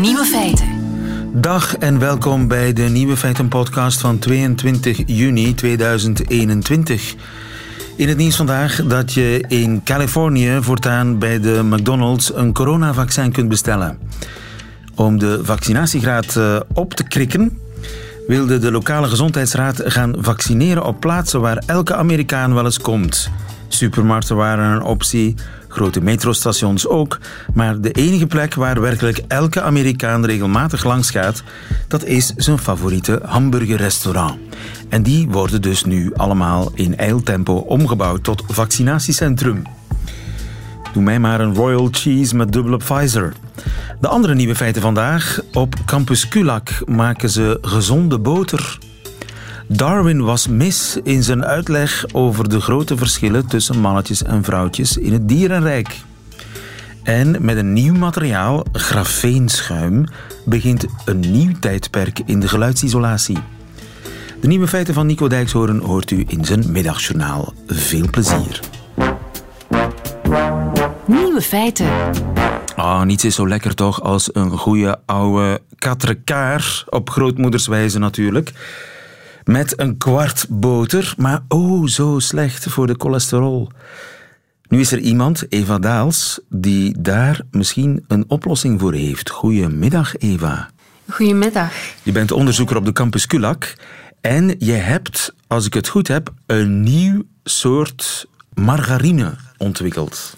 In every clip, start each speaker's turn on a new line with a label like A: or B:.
A: Nieuwe feiten.
B: Dag en welkom bij de Nieuwe Feiten podcast van 22 juni 2021. In het nieuws vandaag dat je in Californië voortaan bij de McDonald's een coronavaccin kunt bestellen. Om de vaccinatiegraad eh, op te krikken, wilde de lokale gezondheidsraad gaan vaccineren op plaatsen waar elke Amerikaan wel eens komt. Supermarkten waren een optie, grote metrostations ook, maar de enige plek waar werkelijk elke Amerikaan regelmatig langs gaat, dat is zijn favoriete hamburgerrestaurant. En die worden dus nu allemaal in eiltempo omgebouwd tot vaccinatiecentrum. Doe mij maar een Royal Cheese met dubbele Pfizer. De andere nieuwe feiten vandaag. Op Campus Kulak maken ze gezonde boter. Darwin was mis in zijn uitleg over de grote verschillen tussen mannetjes en vrouwtjes in het dierenrijk. En met een nieuw materiaal, grafeenschuim, begint een nieuw tijdperk in de geluidsisolatie. De nieuwe feiten van Nico Dijkshoorn hoort u in zijn middagjournaal. Veel plezier.
A: Nieuwe feiten.
B: Ah, niets is zo lekker toch als een goede oude katrekaar, op grootmoederswijze natuurlijk. Met een kwart boter, maar oh zo slecht voor de cholesterol. Nu is er iemand, Eva Daals, die daar misschien een oplossing voor heeft. Goedemiddag, Eva.
C: Goedemiddag.
B: Je bent onderzoeker op de campus Kulak en je hebt, als ik het goed heb, een nieuw soort margarine ontwikkeld.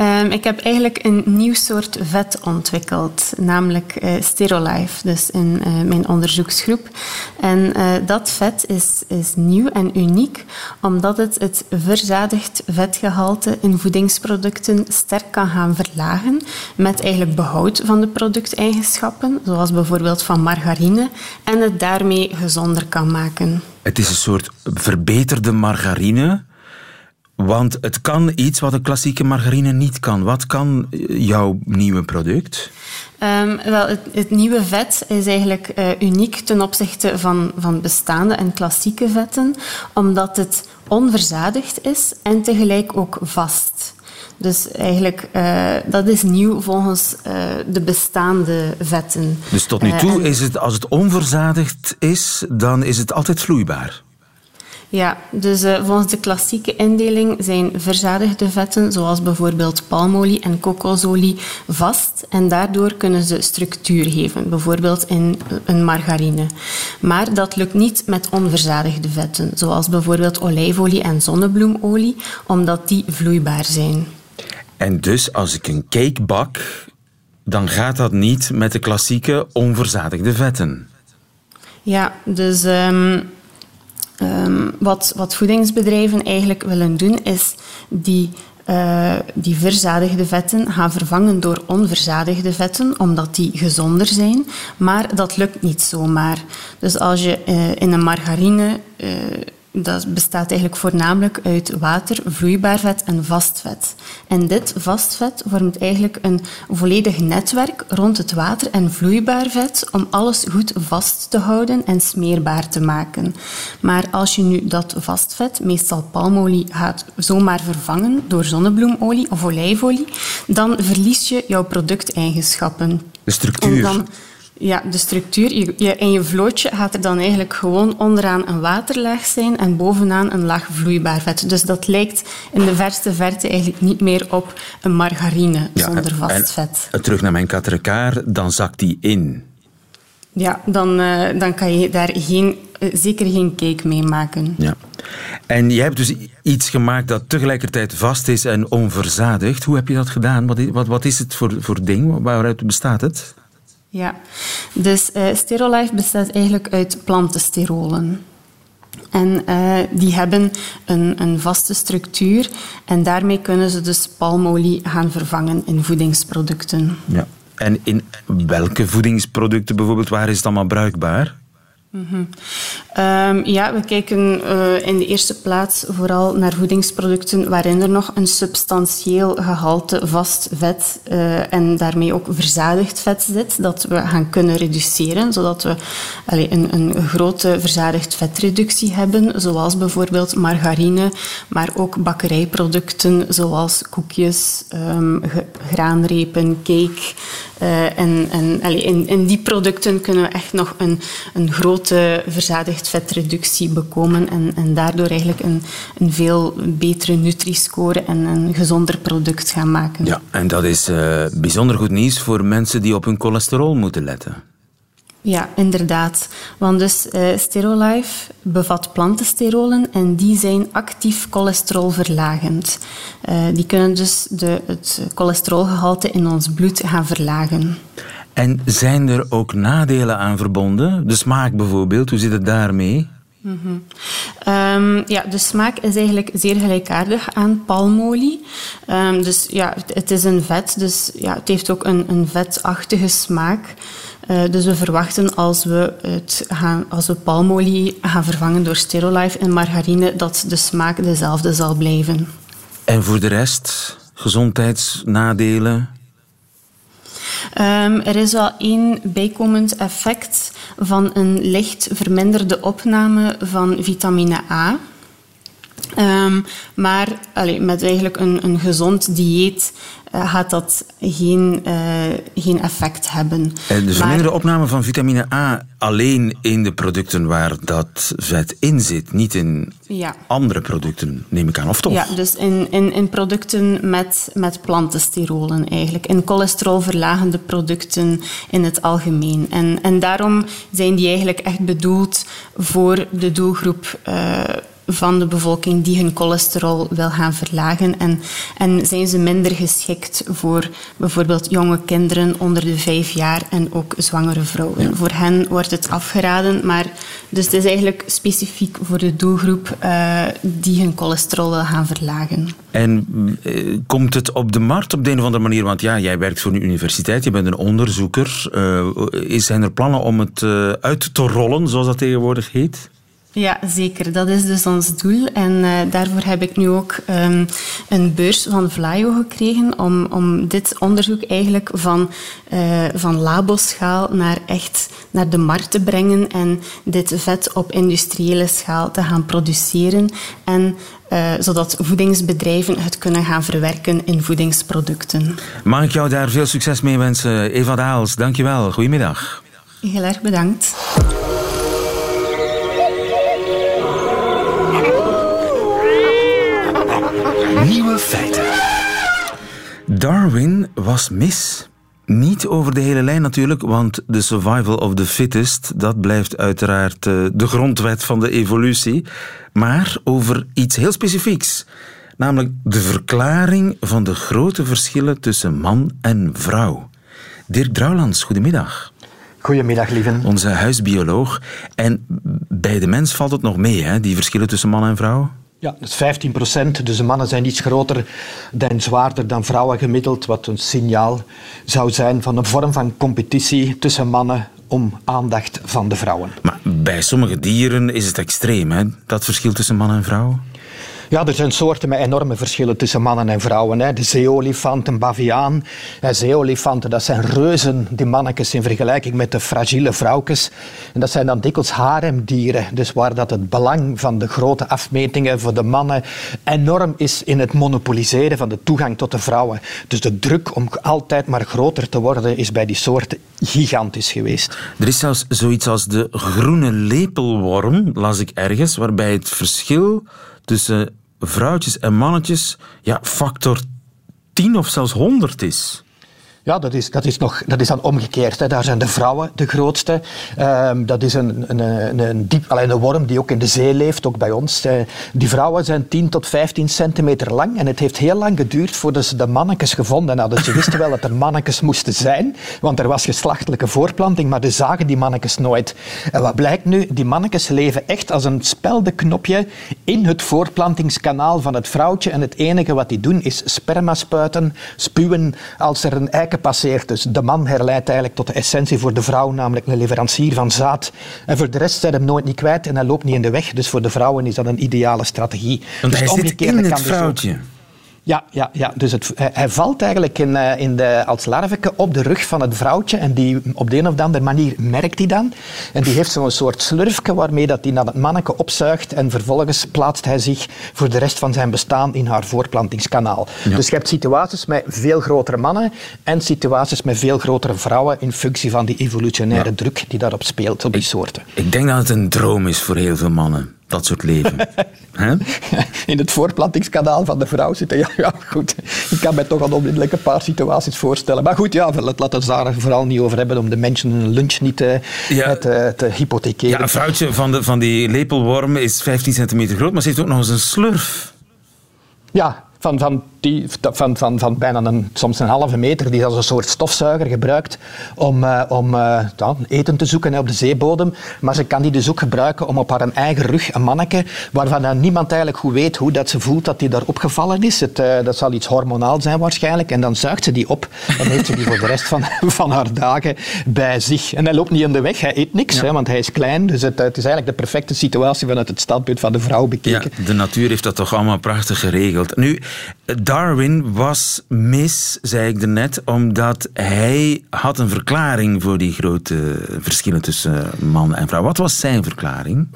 C: Um, ik heb eigenlijk een nieuw soort vet ontwikkeld, namelijk uh, Sterolife, dus in uh, mijn onderzoeksgroep. En uh, dat vet is, is nieuw en uniek, omdat het het verzadigd vetgehalte in voedingsproducten sterk kan gaan verlagen, met eigenlijk behoud van de producteigenschappen, zoals bijvoorbeeld van margarine, en het daarmee gezonder kan maken.
B: Het is een soort verbeterde margarine want het kan iets wat een klassieke margarine niet kan. Wat kan jouw nieuwe product?
C: Um, wel, het, het, nieuwe vet is eigenlijk uh, uniek ten opzichte van, van bestaande en klassieke vetten, omdat het onverzadigd is en tegelijk ook vast. Dus eigenlijk, uh, dat is nieuw volgens uh, de bestaande vetten.
B: Dus tot nu toe is het, als het onverzadigd is, dan is het altijd vloeibaar?
C: Ja, dus uh, volgens de klassieke indeling zijn verzadigde vetten, zoals bijvoorbeeld palmolie en kokosolie, vast en daardoor kunnen ze structuur geven, bijvoorbeeld in een margarine. Maar dat lukt niet met onverzadigde vetten, zoals bijvoorbeeld olijfolie en zonnebloemolie, omdat die vloeibaar zijn.
B: En dus als ik een cake bak, dan gaat dat niet met de klassieke onverzadigde vetten?
C: Ja, dus... Um, Um, wat, wat voedingsbedrijven eigenlijk willen doen, is die, uh, die verzadigde vetten gaan vervangen door onverzadigde vetten, omdat die gezonder zijn. Maar dat lukt niet zomaar. Dus als je uh, in een margarine uh, dat bestaat eigenlijk voornamelijk uit water, vloeibaar vet en vast vet. En dit vast vet vormt eigenlijk een volledig netwerk rond het water en vloeibaar vet om alles goed vast te houden en smeerbaar te maken. Maar als je nu dat vast vet, meestal palmolie, gaat zomaar vervangen door zonnebloemolie of olijfolie, dan verlies je jouw producteigenschappen.
B: De structuur.
C: Ja, de structuur. Je, je, in je vlootje gaat er dan eigenlijk gewoon onderaan een waterlaag zijn en bovenaan een laag vloeibaar vet. Dus dat lijkt in de verste verte eigenlijk niet meer op een margarine zonder vast
B: en,
C: vet.
B: En terug naar mijn katrekaar, dan zakt die in.
C: Ja, dan, uh, dan kan je daar geen, uh, zeker geen cake mee maken.
B: Ja. En je hebt dus iets gemaakt dat tegelijkertijd vast is en onverzadigd. Hoe heb je dat gedaan? Wat is, wat, wat is het voor, voor ding? Waaruit bestaat het?
C: Ja, dus uh, Sterolife bestaat eigenlijk uit plantensterolen. En uh, die hebben een, een, vaste structuur en daarmee kunnen ze dus palmolie gaan vervangen in voedingsproducten.
B: Ja. En in welke voedingsproducten bijvoorbeeld, waar is het allemaal bruikbaar?
C: Mhm. Ehm, ja, we kijken uh, in de eerste plaats vooral naar voedingsproducten waarin er nog een substantieel gehalte vast vet uh, en daarmee ook verzadigd vet zit, dat we gaan kunnen reduceren, zodat we een, een grote verzadigd vetreductie hebben, zoals bijvoorbeeld margarine, maar ook bakkerijproducten zoals koekjes, um, graanrepen, cake. Uh, en en in, in die producten kunnen we echt nog een, een grote verzadigd vetreductie bekomen en, en daardoor eigenlijk een, een veel betere Nutri-score en een gezonder product gaan maken.
B: Ja, en dat is uh, bijzonder goed nieuws voor mensen die op hun cholesterol moeten letten.
C: Ja, inderdaad. Want dus uh, Sterolife bevat plantensterolen en die zijn actief cholesterolverlagend. Uh, die kunnen dus de, het cholesterolgehalte in ons bloed gaan verlagen.
B: En zijn er ook nadelen aan verbonden? De smaak bijvoorbeeld, hoe zit het daarmee?
C: Mm -hmm. um, ja, de smaak is eigenlijk zeer gelijkaardig aan palmolie. Um, dus ja, het, het, is een vet, dus ja, het heeft ook een, een vetachtige smaak. Uh, dus we verwachten als we, het gaan, als we palmolie gaan vervangen door Sterolife en margarine, dat de smaak dezelfde zal blijven.
B: En voor de rest, gezondheidsnadelen?
C: Um, er is wel één bijkomend effect van een licht verminderde opname van vitamine A. Um, maar met eigenlijk een, een gezond dieet uh, gaat dat geen, uh, geen effect hebben.
B: En de verminderde maar, opname van vitamine A alleen in de producten waar dat vet in zit, niet in ja. andere producten, neem ik aan, of toch?
C: Ja, dus in, in, in producten met, met plantensterolen eigenlijk. In cholesterolverlagende producten in het algemeen. En, en daarom zijn die eigenlijk echt bedoeld voor de doelgroep uh, van de bevolking die hun cholesterol wil gaan verlagen. En, en zijn ze minder geschikt voor bijvoorbeeld jonge kinderen onder de vijf jaar en ook zwangere vrouwen. Ja. Voor hen wordt het afgeraden, maar dus het is eigenlijk specifiek voor de doelgroep uh, die hun cholesterol wil gaan verlagen.
B: En uh, komt het op de markt op de een of andere manier? Want ja, jij werkt voor een universiteit, je bent een onderzoeker. Uh, zijn er plannen om het uit te rollen, zoals dat tegenwoordig heet?
C: Ja, zeker. Dat is dus ons doel. En uh, daarvoor heb ik nu ook um, een beurs van Vlaio gekregen om, om dit onderzoek eigenlijk van, uh, van laboschaal naar echt naar de markt te brengen en dit vet op industriële schaal te gaan produceren en uh, zodat voedingsbedrijven het kunnen gaan verwerken in voedingsproducten.
B: Mag ik jou daar veel succes mee wensen, Eva Daals. Dankjewel. Goedemiddag.
C: Heel erg bedankt.
B: Nieuwe feiten. Darwin was mis. Niet over de hele lijn natuurlijk, want de survival of the fittest, dat blijft uiteraard eh, de grondwet van de evolutie. Maar over iets heel specifieks. Namelijk de verklaring van de grote verschillen tussen man en vrouw. Dirk Drouwlands, goedemiddag.
D: Goedemiddag, lieven.
B: Onze huisbioloog. En bij de mens valt het nog mee, hè, die verschillen tussen man en vrouw?
D: Ja, dat is 15 procent. Dus de mannen zijn iets groter en zwaarder dan vrouwen gemiddeld. Wat een signaal zou zijn van een vorm van competitie tussen mannen om aandacht van de vrouwen.
B: Maar bij sommige dieren is het extreem, hè? dat verschil tussen man en vrouw?
D: Ja, er zijn soorten met enorme verschillen tussen mannen en vrouwen. Hè. De zeeolifant, een baviaan. Zeeolifanten, dat zijn reuzen, die mannetjes, in vergelijking met de fragiele vrouwtjes. En dat zijn dan dikwijls haremdieren. Dus waar dat het belang van de grote afmetingen voor de mannen enorm is in het monopoliseren van de toegang tot de vrouwen. Dus de druk om altijd maar groter te worden is bij die soorten gigantisch geweest.
B: Er is zelfs zoiets als de groene lepelworm, las ik ergens, waarbij het verschil tussen vrouwtjes en mannetjes ja, factor 10 of zelfs 100 is.
D: Ja, dat is, dat is, nog, dat is dan omgekeerd. Hè. Daar zijn de vrouwen de grootste. Um, dat is een, een, een, een, diep, alleen een worm die ook in de zee leeft, ook bij ons. Uh, die vrouwen zijn 10 tot 15 centimeter lang. En het heeft heel lang geduurd voordat ze de mannetjes gevonden hadden. Ze wisten wel dat er mannetjes moesten zijn, want er was geslachtelijke voorplanting, maar ze zagen die mannetjes nooit. En wat blijkt nu? Die mannetjes leven echt als een speldenknopje in het voorplantingskanaal van het vrouwtje. En het enige wat die doen is sperma spuiten, spuwen als er een eik plekken passeert. Dus de man herleidt eigenlijk tot de essentie voor de vrouw, namelijk een leverancier van zaad. En voor de rest zijn hem nooit niet kwijt en hij loopt niet in de weg. Dus voor de vrouwen is dat een ideale strategie.
B: Want
D: dus
B: hij zit in het
D: dus
B: vrouwtje.
D: Ja, ja, ja. dus het, hij, valt eigenlijk in, eh, in de, als larveke op de rug van het vrouwtje en die, op de een of andere manier merkt hij dan. En die heeft zo'n soort slurfje waarmee dat hij naar het manneke opzuigt en vervolgens plaatst hij zich voor de rest van zijn bestaan in haar voortplantingskanaal. Dus je hebt situaties met veel grotere mannen en situaties met veel grotere vrouwen in functie van die evolutionaire druk die daarop speelt op die soorten.
B: Ik denk dat het een droom is voor heel veel mannen dat soort leven.
D: In het voortplantingskanaal van de vrouw zitten. Ja, ja, goed. Ik kan mij toch al onmiddellijk een paar situaties voorstellen. Maar goed, ja, laten we het daar vooral niet over hebben om de mensen een lunch niet te, ja, te, te, hypothekeren.
B: Ja, een vrouwtje van, de, van die lepelworm is 15 centimeter groot, maar ze heeft ook nog eens een slurf.
D: Ja, van, van die, van, van, van bijna een, soms een halve meter, die als een soort stofzuiger gebruikt om, uh, om uh, ja, eten te zoeken op de zeebodem. Maar ze kan die dus ook gebruiken om op haar eigen rug, een manneke, waarvan dan niemand eigenlijk goed weet hoe dat ze voelt dat die daar opgevallen is. Het, uh, dat zal iets hormonaal zijn waarschijnlijk. En dan zuigt ze die op en heeft ze die voor de rest van, van haar dagen bij zich. En hij loopt niet in de weg, hij eet niks, hè, want hij is klein. Dus het, het, is eigenlijk de perfecte situatie vanuit het standpunt van de vrouw bekeken.
B: Ja, de natuur heeft dat toch allemaal prachtig geregeld. Nu, Darwin was mis, zei ik net, omdat hij had een verklaring voor die grote verschillen tussen man en vrouw. Wat was zijn verklaring?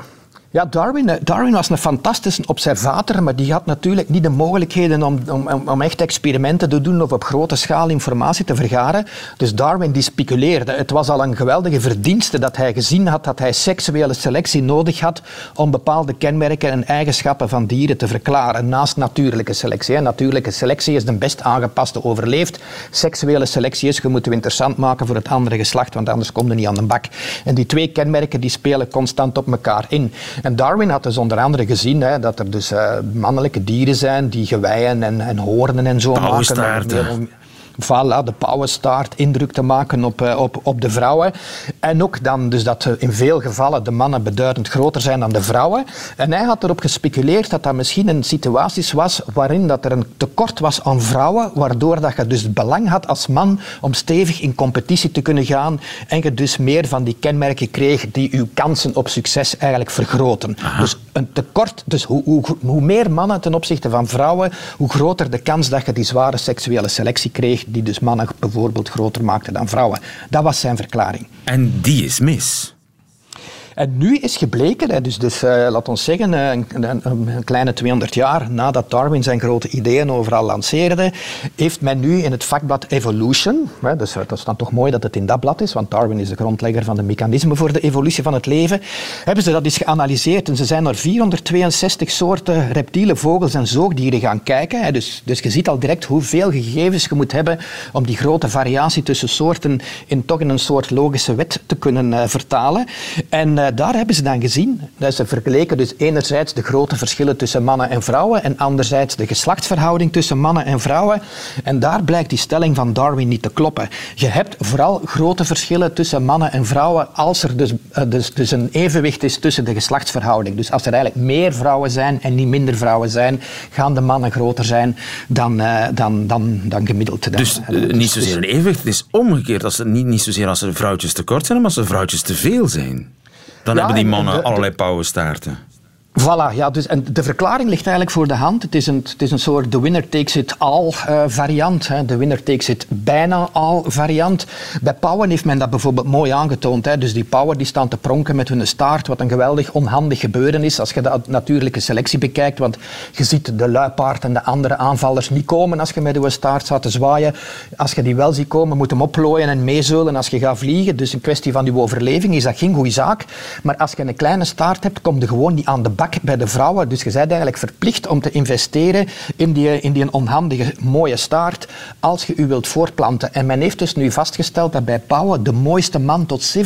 D: Ja, Darwin, eh, Darwin was een fantastische observator, maar die had natuurlijk niet de mogelijkheden om, om, om echt experimenten te doen of op grote schaal informatie te vergaren. Dus Darwin die speculeerde. Het was al een geweldige verdienste dat hij gezien had dat hij seksuele selectie nodig had om bepaalde kenmerken en eigenschappen van dieren te verklaren, naast natuurlijke selectie. Natuurlijke selectie is de best aangepaste overleefd. Seksuele selectie is, je moet interessant maken voor het andere geslacht, want anders komt er niet aan de bak. En die twee kenmerken die spelen constant op elkaar in. En Darwin had dus onder andere gezien hè, dat er dus uh, mannelijke dieren zijn die geweien en, en hoornen en zo maken. Voilà, de pauwenstaart indruk te maken op, eh, op, op de vrouwen. En ook dan dus dat in veel gevallen de mannen beduidend groter zijn dan de vrouwen. En hij had erop gespeculeerd dat dat misschien een situatie was waarin dat er een tekort was aan vrouwen, waardoor dat je dus het belang had als man om stevig in competitie te kunnen gaan en je dus meer van die kenmerken kreeg die uw kansen op succes eigenlijk vergroten. Dus een tekort, dus hoe, hoe, hoe meer mannen ten opzichte van vrouwen, hoe groter de kans dat je die zware seksuele selectie kreeg die dus mannen bijvoorbeeld groter maakte dan vrouwen. Dat was zijn verklaring.
B: En die is mis.
D: En nu is gebleken, dus, dus uh, laat ons zeggen, eh, een, een, een, kleine 200 jaar nadat Darwin zijn grote ideeën overal lanceerde, heeft men nu in het vakblad Evolution, hè, dus eh, dat is dan toch mooi dat het in dat blad is, want Darwin is de grondlegger van de mechanismen voor de evolutie van het leven, hebben ze dat eens geanalyseerd en ze zijn naar 462 soorten reptielen, vogels en zoogdieren gaan kijken. Hè, dus, dus je ziet al direct hoeveel gegevens je moet hebben om die grote variatie tussen soorten in toch in een soort logische wet te kunnen vertalen. En daar hebben ze dan gezien dat ze vergeleken dus enerzijds de grote verschillen tussen mannen en vrouwen en anderzijds de geslachtsverhouding tussen mannen en vrouwen. En daar blijkt die stelling van Darwin niet te kloppen. Je hebt vooral grote verschillen tussen mannen en vrouwen als er dus, uh, dus, dus een evenwicht is tussen de geslachtsverhouding. Dus als er eigenlijk meer vrouwen zijn en niet minder vrouwen zijn, gaan de mannen groter zijn dan, uh, dan, dan, dan gemiddeld.
B: Dus niet zozeer een evenwicht, het is omgekeerd. Als er, niet, niet zozeer als er vrouwtjes tekort zijn, maar als er vrouwtjes te veel zijn. Dan hebben die mannen allerlei pauwenstaarten.
D: Voilà, ja, dus, en de verklaring ligt eigenlijk voor de hand. Het is een, het is een soort de winner takes it all uh, variant. Hè. De winner takes it bijna all variant. Bij pauwen heeft men dat bijvoorbeeld mooi aangetoond. Hè. Dus die pauwen die staan te pronken met hun staart, wat een geweldig onhandig gebeuren is als je de natuurlijke selectie bekijkt. Want je ziet de luipaard en de andere aanvallers niet komen als je met je staart staat te zwaaien. Als je die wel ziet komen, moet hem opplooien en meezeulen als je gaat vliegen. Dus een kwestie van je overleving is dat geen goede zaak. Maar als je een kleine staart hebt, kom je gewoon niet aan de bak bij de vrouwen. Dus je bent eigenlijk verplicht om te investeren in die, in die onhandige mooie staart als je u wilt voortplanten. En men heeft dus nu vastgesteld dat bij pauwen de mooiste man tot 70%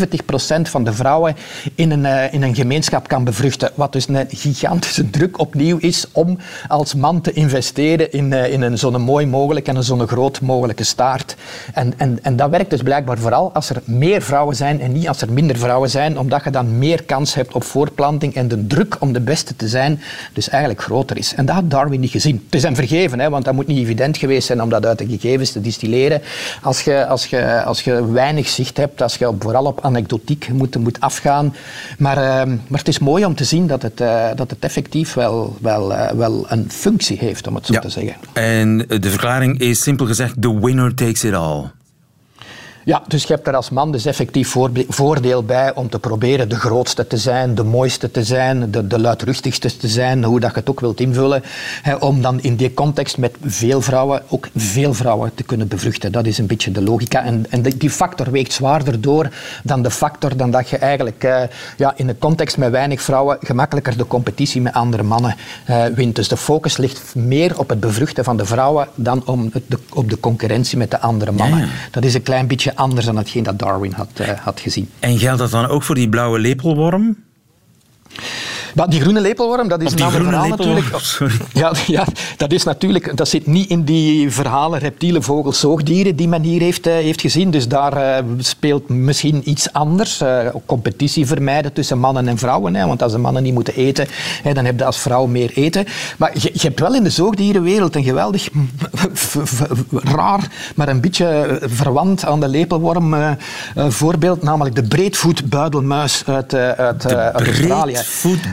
D: van de vrouwen in een, uh, in een gemeenschap kan bevruchten. Wat dus een gigantische druk opnieuw is om als man te investeren in, uh, in een zo'n mooi mogelijk en een zo'n groot mogelijke staart. En, en, en dat werkt dus blijkbaar vooral als er meer vrouwen zijn en niet als er minder vrouwen zijn, omdat je dan meer kans hebt op voortplanting en de druk om de beste te zijn, dus eigenlijk groter is. En dat had Darwin niet gezien. Het is hem vergeven, hè, want dat moet niet evident geweest zijn om dat uit de gegevens te distilleren. Als je, als je, als je weinig zicht hebt, als je vooral op anekdotiek moet, moet afgaan. Maar, uh, maar het is mooi om te zien dat het, uh, dat het effectief wel, wel, uh, wel een functie heeft, om het zo
B: Ja.
D: te zeggen.
B: En de verklaring is simpel gezegd: the winner takes it all.
D: Ja, dus je hebt er als man dus effectief voordeel bij om te proberen de grootste te zijn, de mooiste te zijn, de, de luidruchtigste te zijn, hoe dat je het ook wilt invullen. Hè, om dan in die context met veel vrouwen ook veel vrouwen te kunnen bevruchten. Dat is een beetje de logica. En, en die- factor weegt zwaarder door dan de factor dan dat je eigenlijk eh, ja, in een context met weinig vrouwen gemakkelijker de competitie met andere mannen eh, wint. Dus de focus ligt meer op het bevruchten van de vrouwen dan om het, de, op de concurrentie met de andere mannen.
B: Ja, ja.
D: Dat is een klein beetje anders dan hetgeen dat Darwin had, eh, had gezien.
B: En geldt dat dan ook voor die blauwe lepelworm?
D: Maar die groene lepelworm, dat is een ander verhaal natuurlijk.
B: sorry.
D: Ja, ja, dat is natuurlijk, dat zit niet in die verhalen reptielen, vogels, zoogdieren die men hier heeft, eh, heeft gezien. Dus daar eh, speelt misschien iets anders. Eh, competitie vermijden tussen mannen en vrouwen. Hè, want als de mannen niet moeten eten, hè, dan heb je als vrouw meer eten. Maar je, je hebt wel in de zoogdierenwereld een geweldig v- raar, maar een beetje verwant aan de lepelworm voorbeeld, namelijk de breedvoetbuidelmuis uit, uit, uit Australië.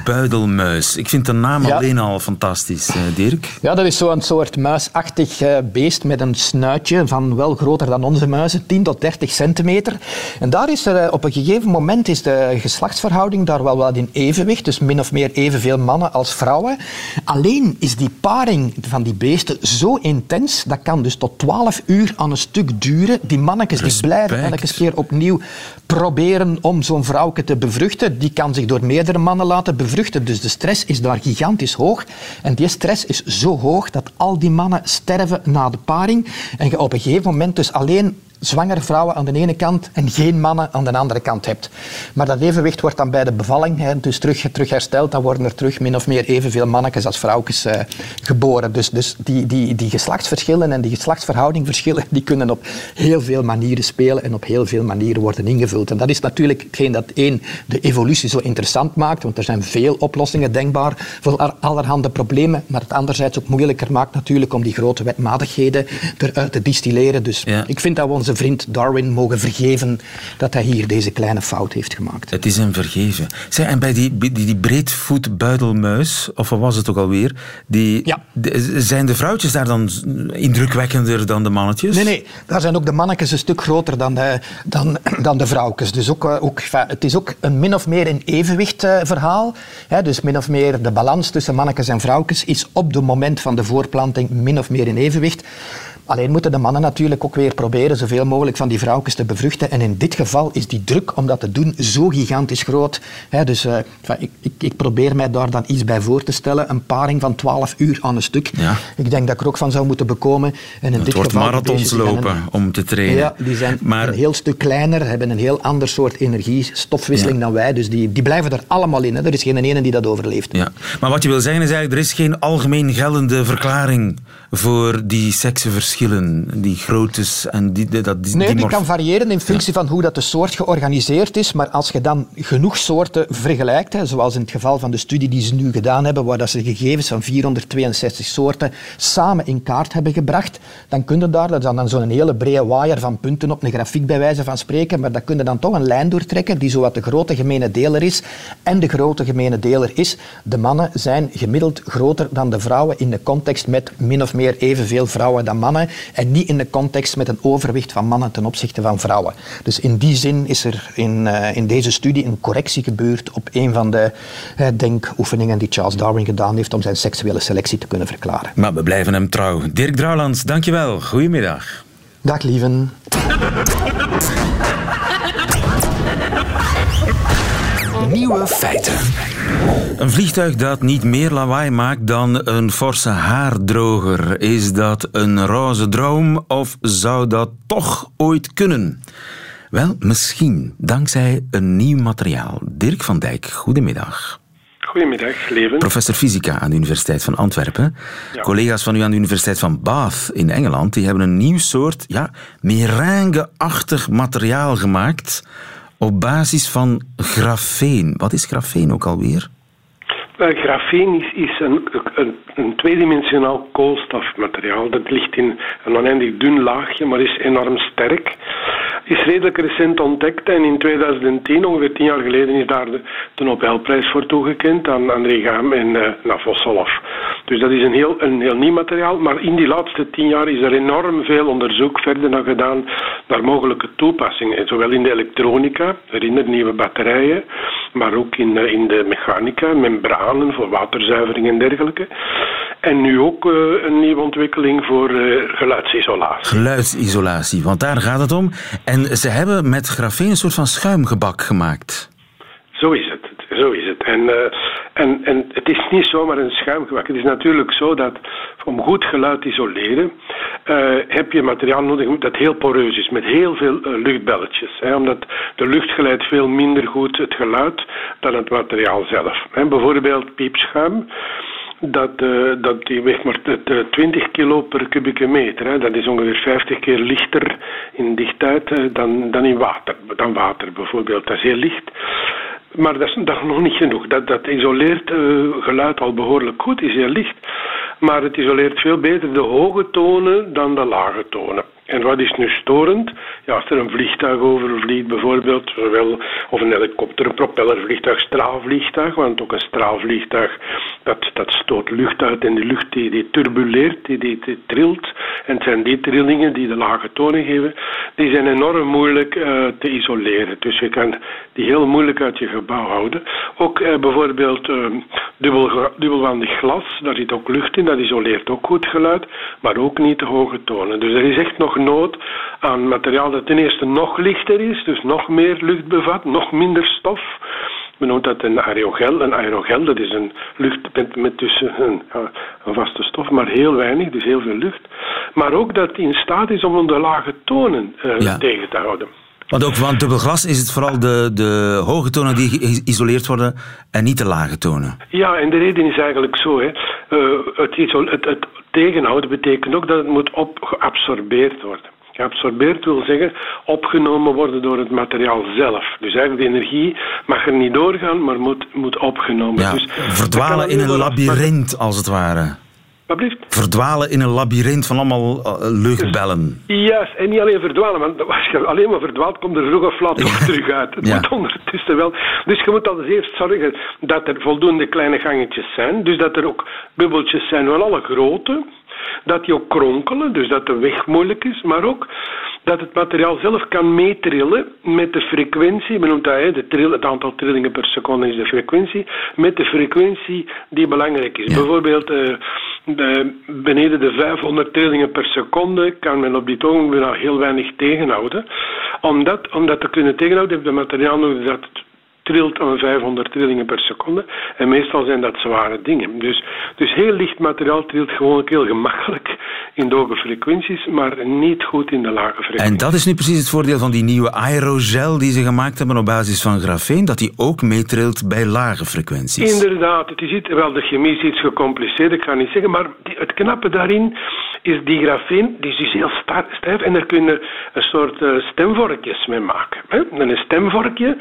B: Breedvoetbuidelmuis. Ik vind de naam
D: Ja.
B: alleen al fantastisch, eh, Dirk.
D: Ja, dat is zo'n soort muisachtig eh, beest met een snuitje van wel groter dan onze muizen, 10 tot 30 centimeter. En daar is er eh, op een gegeven moment is de geslachtsverhouding daar wel wat in evenwicht, dus min of meer evenveel mannen als vrouwen. Alleen is die paring van die beesten zo intens, dat kan dus tot 12 uur aan een stuk duren. Die mannetjes die blijven elke keer opnieuw proberen om zo'n vrouwke te bevruchten. Die kan zich door meerdere mannen laten bevruchten. Dus de stress is daar gigantisch hoog. En die stress is zo hoog dat al die mannen sterven na de paring. En je op een gegeven moment dus alleen zwangere vrouwen aan de ene kant en geen mannen aan de andere kant hebt. Maar dat evenwicht wordt dan bij de bevalling hè, dus terug, terug hersteld. Dan worden er terug min of meer evenveel mannetjes als vrouwtjes eh, geboren. Dus, dus die, die, die geslachtsverschillen en die geslachtsverhoudingverschillen die kunnen op heel veel manieren spelen en op heel veel manieren worden ingevuld. En dat is natuurlijk hetgeen dat één, de evolutie zo interessant maakt, want er zijn veel oplossingen denkbaar voor allerhande problemen, maar het anderzijds ook moeilijker maakt natuurlijk om die grote wetmatigheden eruit te distilleren. Dus
B: Ja.
D: ik vind dat we onze vriend Darwin mogen vergeven dat hij hier deze kleine fout heeft gemaakt.
B: Het is hem vergeven. Zeg, en bij die, die, die breedvoetbuidelmuis, of wat was het ook alweer, die,
D: Ja.
B: de- zijn de vrouwtjes daar dan indrukwekkender dan de mannetjes?
D: Nee, nee, daar zijn ook de mannetjes een stuk groter dan de, dan, dan de vrouwtjes. Dus ook, eh, ook, het is ook een min of meer een evenwicht verhaal. Dus min of meer de balans tussen mannetjes en vrouwtjes is op het moment van de voorplanting min of meer in evenwicht. Alleen moeten de mannen natuurlijk ook weer proberen zoveel mogelijk van die vrouwtjes te bevruchten. En in dit geval is die druk om dat te doen zo gigantisch groot. Dus eh, ik, ik, ik probeer mij daar dan iets bij voor te stellen. Een paring van 12 uur aan een stuk.
B: Ja.
D: Ik denk dat ik er ook van zou moeten bekomen. En in
B: Het
D: dit
B: wordt
D: geval,
B: marathons lopen om te trainen.
D: Ja, die zijn
B: maar
D: een heel stuk kleiner, hebben een heel ander soort energiestofwisseling
B: Ja.
D: dan wij. Dus die, die blijven er allemaal in. Er is geen ene die dat overleeft.
B: Ja. Maar wat je wil zeggen is eigenlijk, er is geen algemeen geldende verklaring voor die seksenverschillen, die groottes en die, die- dat, die,
D: Nee, die kan variëren in functie van hoe dat de soort georganiseerd is. Maar als je dan genoeg soorten vergelijkt, hè, zoals in het geval van de studie die ze nu gedaan hebben, waar dat ze gegevens van 462 soorten samen in kaart hebben gebracht, dan kun je daar, dat is dan zo'n hele brede waaier van punten op een grafiek bij wijze van spreken, maar dan kun je dan toch een lijn doortrekken die zowat de grote gemene deler is. En de grote gemene deler is, de mannen zijn gemiddeld groter dan de vrouwen in de context met min of meer evenveel vrouwen dan mannen en niet in de context met een overwicht van mannen ten opzichte van vrouwen. Dus in die zin is er in, eh, in deze studie een correctie gebeurd op een van de eh, denkoefeningen die Charles Darwin gedaan heeft om zijn seksuele selectie te kunnen verklaren.
B: Maar we blijven hem trouw. Dirk Drouwlands, dankjewel. Goedemiddag.
D: Dag lieven.
A: Nieuwe feiten.
B: Een vliegtuig dat niet meer lawaai maakt dan een forse haardroger. Is dat een roze droom of zou dat toch ooit kunnen? Wel, misschien dankzij een nieuw materiaal. Dirk van Dijk, goedemiddag.
E: Goedemiddag, Leven.
B: Professor fysica aan de Universiteit van Antwerpen.
E: Ja.
B: Collega's van u aan de Universiteit van Bath in Engeland die hebben een nieuw soort ja, meringue-achtig materiaal gemaakt op basis van grafeen. Wat is grafeen ook alweer?
E: Uh, grafeen is, is een, een, tweedimensionaal koolstofmateriaal. Dat ligt in een oneindig dun laagje, maar is enorm sterk. Is redelijk recent ontdekt en in 2010, ongeveer tien jaar geleden, is daar de, Nobelprijs voor toegekend aan André Gam en uh. Dus dat is een heel, een heel nieuw materiaal, maar in die laatste tien jaar is er enorm veel onderzoek verder naar gedaan naar mogelijke toepassingen. Zowel in de elektronica, herinner nieuwe batterijen, maar ook in, uh, in de mechanica, membranen voor waterzuivering en dergelijke. En nu ook uh, een nieuwe ontwikkeling voor uh, geluidsisolatie.
B: Geluidsisolatie, want daar gaat het om. En ze hebben met grafeen een soort van schuimgebak gemaakt.
E: Zo is het. Zo is het. En, uh, en, en het is niet zomaar een schuimgebak. Het is natuurlijk zo dat om goed geluid te isoleren uh, heb je materiaal nodig dat heel poreus is, met heel veel uh, luchtbelletjes. Hè, omdat de lucht geleidt veel minder goed het geluid dan het materiaal zelf. Hè, bijvoorbeeld piepschuim dat, uh, dat die weegt maar 20 kilo per kubieke meter. Hè. Dat is ongeveer 50 keer lichter in dichtheid dan, dan in water. Dan water bijvoorbeeld. Dat is heel licht. Maar dat is, dat nog niet genoeg. Dat, dat isoleert uh, geluid al behoorlijk goed, is heel licht. Maar het isoleert veel beter de hoge tonen dan de lage tonen. En wat is nu storend? Ja, als er een vliegtuig overvliegt bijvoorbeeld, zowel, of een helikopter, een propellervliegtuig, straalvliegtuig, want ook een straalvliegtuig, dat, dat stoot lucht uit en die lucht die, die turbuleert, die, die, trilt. En het zijn die trillingen die de lage tonen geven, die zijn enorm moeilijk uh, te isoleren. Dus je kan die heel moeilijk uit je gebouw houden. Ook uh, bijvoorbeeld uh, dubbel, dubbelwandig glas, daar zit ook lucht in, dat isoleert ook goed geluid, maar ook niet de hoge tonen. Dus er is echt nog nood aan materiaal dat ten eerste nog lichter is, dus nog meer lucht bevat, nog minder stof. Men noemt dat een aerogel. Een aerogel, dat is een lucht met, met tussen een, een, vaste stof, maar heel weinig, dus heel veel lucht. Maar ook dat die in staat is om de lage tonen uh, ja. tegen te houden.
B: Want ook van dubbel glas is het vooral de, de hoge tonen die geïsoleerd worden en niet de lage tonen.
E: Ja, en de reden is eigenlijk zo. Hè. Uh, het, het, het, tegenhouden betekent ook dat het moet op geabsorbeerd worden. Geabsorbeerd wil zeggen opgenomen worden door het materiaal zelf. Dus eigenlijk de energie mag er niet doorgaan, maar moet, moet opgenomen.
B: Ja,
E: dus,
B: verdwalen in een labyrint, als het ware. Verdwalen in een labyrint van allemaal uh, luchtbellen.
E: Juist, en niet alleen verdwalen, want als je alleen maar verdwaalt, komt er vroeg of laat terug uit. Het ja. moet ondertussen wel. Dus je moet als eerst zorgen dat er voldoende kleine gangetjes zijn, dus dat er ook bubbeltjes zijn van alle grootte, dat die ook kronkelen, dus dat de weg moeilijk is, maar ook dat het materiaal zelf kan meetrillen met de frequentie, men noemt dat hè, de trill, het aantal trillingen per seconde is de frequentie, met de frequentie die belangrijk is. Ja. Bijvoorbeeld uh, de, beneden de 500 trillingen per seconde kan men op dit ogenblik nog heel weinig tegenhouden. Om dat, om dat te kunnen tegenhouden heeft het materiaal nodig dat het trilt aan 500 trillingen per seconde. En meestal zijn dat zware dingen. Dus, dus heel licht materiaal trilt gewoon heel gemakkelijk in de hoge frequenties, maar niet goed in de lage frequenties.
B: En dat is nu precies het voordeel van die nieuwe aerogel die ze gemaakt hebben op basis van grafeen, dat die ook meetrilt bij lage frequenties.
E: Inderdaad, het is iets, wel, de chemie is iets gecompliceerd, ik ga niet zeggen, maar het knappe daarin is die grafeen, die is dus heel stijf en daar kunnen een soort uh, stemvorkjes mee maken. Hè? En een stemvorkje,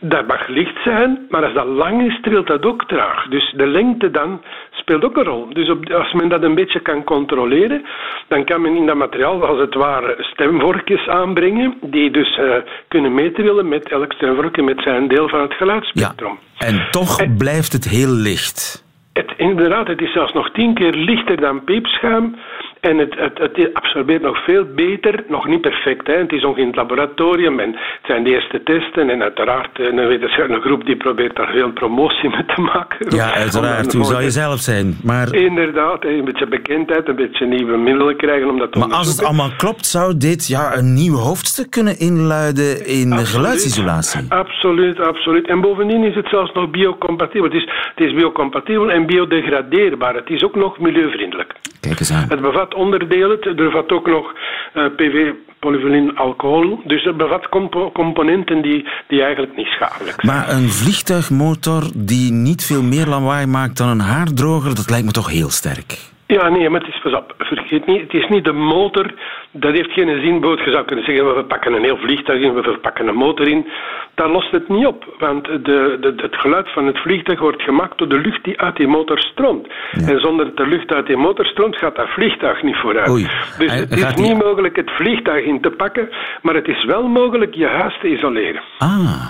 E: dat mag licht zijn, maar als dat lang is, trilt dat ook traag. Dus de lengte dan speelt ook een rol. Dus op, als men dat een beetje kan controleren, dan kan men in dat materiaal als het ware stemvorkjes aanbrengen, die dus uh, kunnen meetrillen met elk stemvorkje met zijn deel van het geluidsspectrum.
B: Ja, en toch en, blijft het heel licht.
E: Het, inderdaad, het is zelfs nog tien keer lichter dan piepschuim. En het, het, het, absorbeert nog veel beter, nog niet perfect. Hè. Het is nog in het laboratorium en het zijn de eerste testen. En uiteraard een wetenschappelijke groep die probeert daar veel promotie mee te maken.
B: Ja, uiteraard. Hoe zou je zelf zijn? Maar...
E: Inderdaad, een beetje bekendheid, een beetje nieuwe middelen krijgen om dat te
B: Maar als het allemaal klopt, zou dit ja, een nieuw hoofdstuk kunnen inluiden in absoluut, geluidsisolatie?
E: Absoluut, absoluut. En bovendien is het zelfs nog biocompatibel. Het is, het is biocompatibel en biodegradeerbaar. Het is ook nog milieuvriendelijk.
B: Kijk eens aan.
E: Het bevat onderdelen. Het bevat ook nog uh, PV polyvinyl alcohol. Dus het bevat compo componenten die, die eigenlijk niet schadelijk zijn.
B: Maar een vliegtuigmotor die niet veel meer lawaai maakt dan een haardroger, dat lijkt me toch heel sterk.
E: Ja, nee, maar het is, pas op, vergeet niet, het is niet de motor, dat heeft geen zin. Je zou kunnen zeggen, we pakken een heel vliegtuig in, we verpakken een motor in. Daar lost het niet op, want de, de, het geluid van het vliegtuig wordt gemaakt door de lucht die uit die motor stroomt. En zonder dat de lucht uit die motor stroomt, gaat dat vliegtuig niet vooruit.
B: Oei.
E: Dus het is niet mogelijk het vliegtuig in te pakken, maar het is wel mogelijk je huis te isoleren.
B: Ah.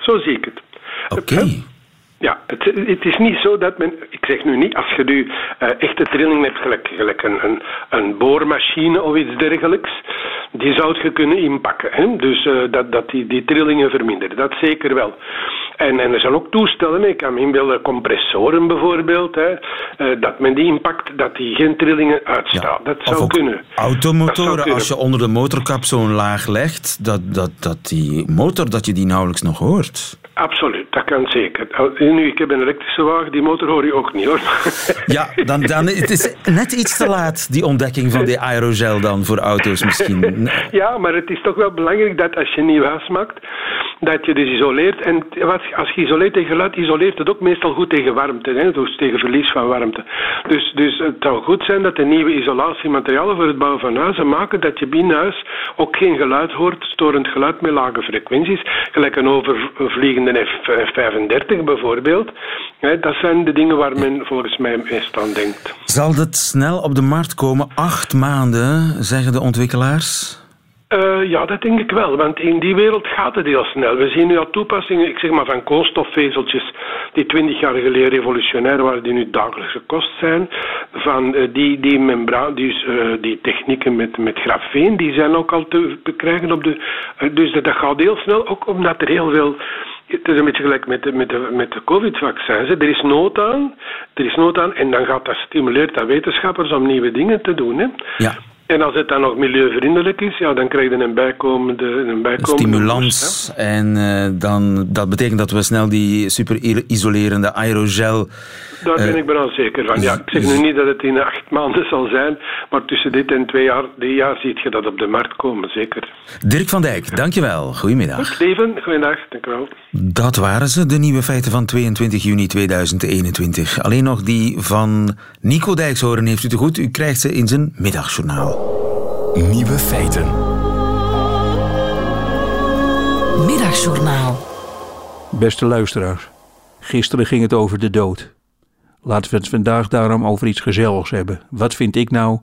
E: Zo zie ik het.
B: Oké.
E: Ja, het, het, is niet zo dat men, ik zeg nu niet, als je nu uh, echte trillingen hebt, gelijk, gelijk een, een, een, boormachine of iets dergelijks, die zou je kunnen inpakken. Hè? Dus uh, dat, dat die, die trillingen verminderen, dat zeker wel. En, en er zijn ook toestellen, ik kan me inbeelden, compressoren bijvoorbeeld, hè, uh, dat men die inpakt, dat die geen trillingen uitstraalt. Ja, dat zou kunnen.
B: Automotoren, als je onder de motorkap zo'n laag legt, dat, dat, dat die motor, dat je die nauwelijks nog hoort.
E: Absoluut, dat kan zeker. Nu, ik heb een elektrische wagen, die motor hoor je ook niet hoor.
B: Ja, dan, dan, het is net iets te laat, die ontdekking van die aerogel dan voor auto's misschien.
E: Ja, maar het is toch wel belangrijk dat als je een nieuw huis maakt, dat je dus isoleert. En als je isoleert tegen geluid, isoleert het ook meestal goed tegen warmte, hè? dus tegen verlies van warmte. Dus, dus het zou goed zijn dat de nieuwe isolatiematerialen voor het bouwen van huizen maken dat je binnen huis ook geen geluid hoort, storend geluid met lage frequenties, gelijk een overvliegende F-35 bijvoorbeeld. Dat zijn de dingen waar men volgens mij meest aan denkt.
B: Zal het snel op de markt komen? Acht maanden, zeggen de ontwikkelaars?
E: Uh, ja, dat denk ik wel, want in die wereld gaat het heel snel. We zien nu al toepassingen, ik zeg maar van koolstofvezeltjes, die twintig jaar geleden revolutionair waren, die nu dagelijkse kost zijn. Van uh, die, die membraan, die, uh, die technieken met, met grafeen, die zijn ook al te bekrijgen op de. dus dat, dat gaat heel snel, ook omdat er heel veel het is een beetje gelijk met de, met de, met de COVID-vaccins. Er is nood aan, er is nood aan en dan gaat dat stimuleert dat wetenschappers om nieuwe dingen te doen. Hè.
B: Ja.
E: En als het dan nog milieuvriendelijk is, ja, dan krijg je een bijkomende, een bijkomende
B: stimulans. en uh, dan, dat betekent dat we snel die super isolerende aerogel.
E: Daar ben uh, ik wel zeker van. Ja, ik zeg nu niet dat het in acht maanden zal zijn, maar tussen dit en twee jaar, drie jaar ziet je dat op de markt komen, zeker.
B: Dirk van Dijk, dankjewel. Goedemiddag.
E: Steven, goeiedag. Dankjewel.
B: Dat waren ze, de nieuwe feiten van 22 juni 2021. Alleen nog die van Nico Dijkshoorn heeft u te goed. U krijgt ze in zijn middagjournaal.
A: Nieuwe feiten.
F: Middagjournaal.
G: Beste luisteraars, gisteren ging het over de dood. Laten we het vandaag daarom over iets gezelligs hebben. Wat vind ik nou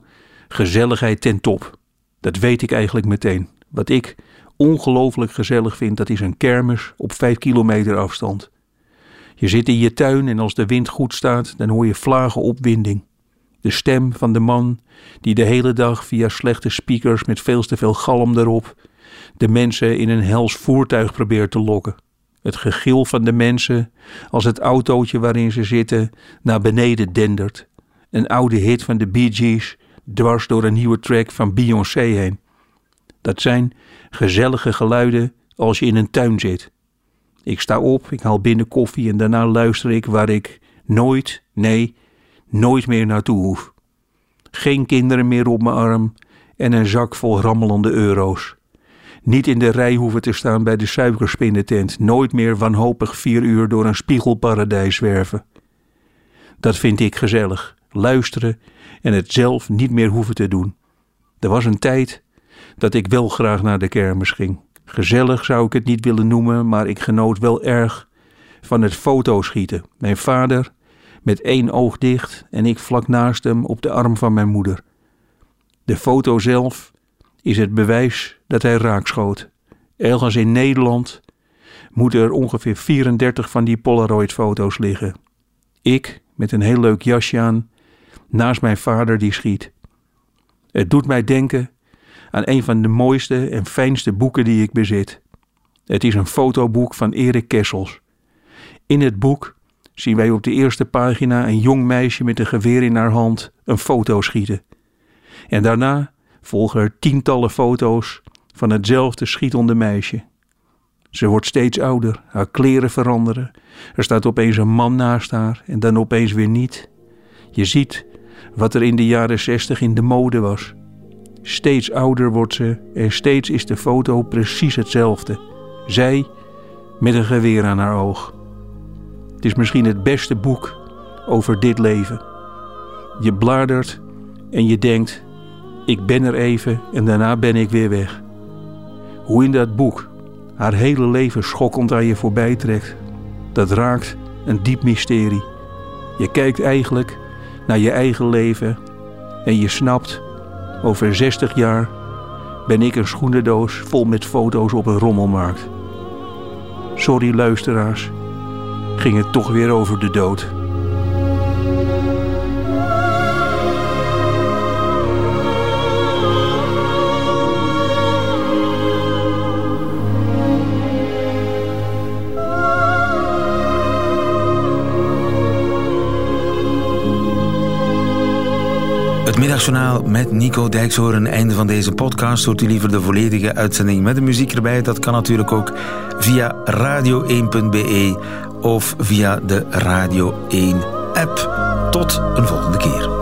G: gezelligheid ten top? Dat weet ik eigenlijk meteen. Wat ik ongelooflijk gezellig vind, dat is een kermis op 5 kilometer afstand. Je zit in je tuin en als de wind goed staat, dan hoor je vlagen opwinding. De stem van de man die de hele dag via slechte speakers met veel te veel galm erop de mensen in een hels voertuig probeert te lokken. Het gegil van de mensen als het autootje waarin ze zitten naar beneden dendert. Een oude hit van de Bee Gees dwars door een nieuwe track van Beyoncé heen. Dat zijn gezellige geluiden als je in een tuin zit. Ik sta op, ik haal binnen koffie en daarna luister ik waar ik nooit, nee, nooit meer naartoe hoef. Geen kinderen meer op mijn arm en een zak vol rammelende euro's. Niet in de rij hoeven te staan bij de suikerspinnentent, nooit meer wanhopig vier uur door een spiegelparadijs zwerven. Dat vind ik gezellig, luisteren en het zelf niet meer hoeven te doen. Er was een tijd dat ik wel graag naar de kermis ging. Gezellig zou ik het niet willen noemen, maar ik genoot wel erg van het fotoschieten. Mijn vader met één oog dicht en ik vlak naast hem op de arm van mijn moeder. De foto zelf is het bewijs dat hij raakschoot. Ergens in Nederland moeten er ongeveer 34 van die Polaroid-foto's liggen. Ik, met een heel leuk jasje aan, naast mijn vader die schiet. Het doet mij denken aan een van de mooiste en fijnste boeken die ik bezit. Het is een fotoboek van Erik Kessels. In het boek zien wij op de eerste pagina een jong meisje met een geweer in haar hand een foto schieten. En daarna volgen er tientallen foto's van hetzelfde schietende meisje. Ze wordt steeds ouder, haar kleren veranderen. Er staat opeens een man naast haar en dan opeens weer niet. Je ziet wat er in de jaren zestig in de mode was. Steeds ouder wordt ze en steeds is de foto precies hetzelfde. Zij met een geweer aan haar oog. Het is misschien het beste boek over dit leven. Je bladert en je denkt: ik ben er even en daarna ben ik weer weg. Hoe in dat boek haar hele leven schokkend aan je voorbij trekt, dat raakt een diep mysterie. Je kijkt eigenlijk naar je eigen leven en je snapt, over 60 jaar ben ik een schoenendoos vol met foto's op een rommelmarkt. Sorry luisteraars, ging het toch weer over de dood.
B: Middagjournaal met Nico Dijkshoorn. Einde van deze podcast. Hoort u liever de volledige uitzending met de muziek erbij? Dat kan natuurlijk ook via radio1.be of via de Radio 1 app. Tot een volgende keer.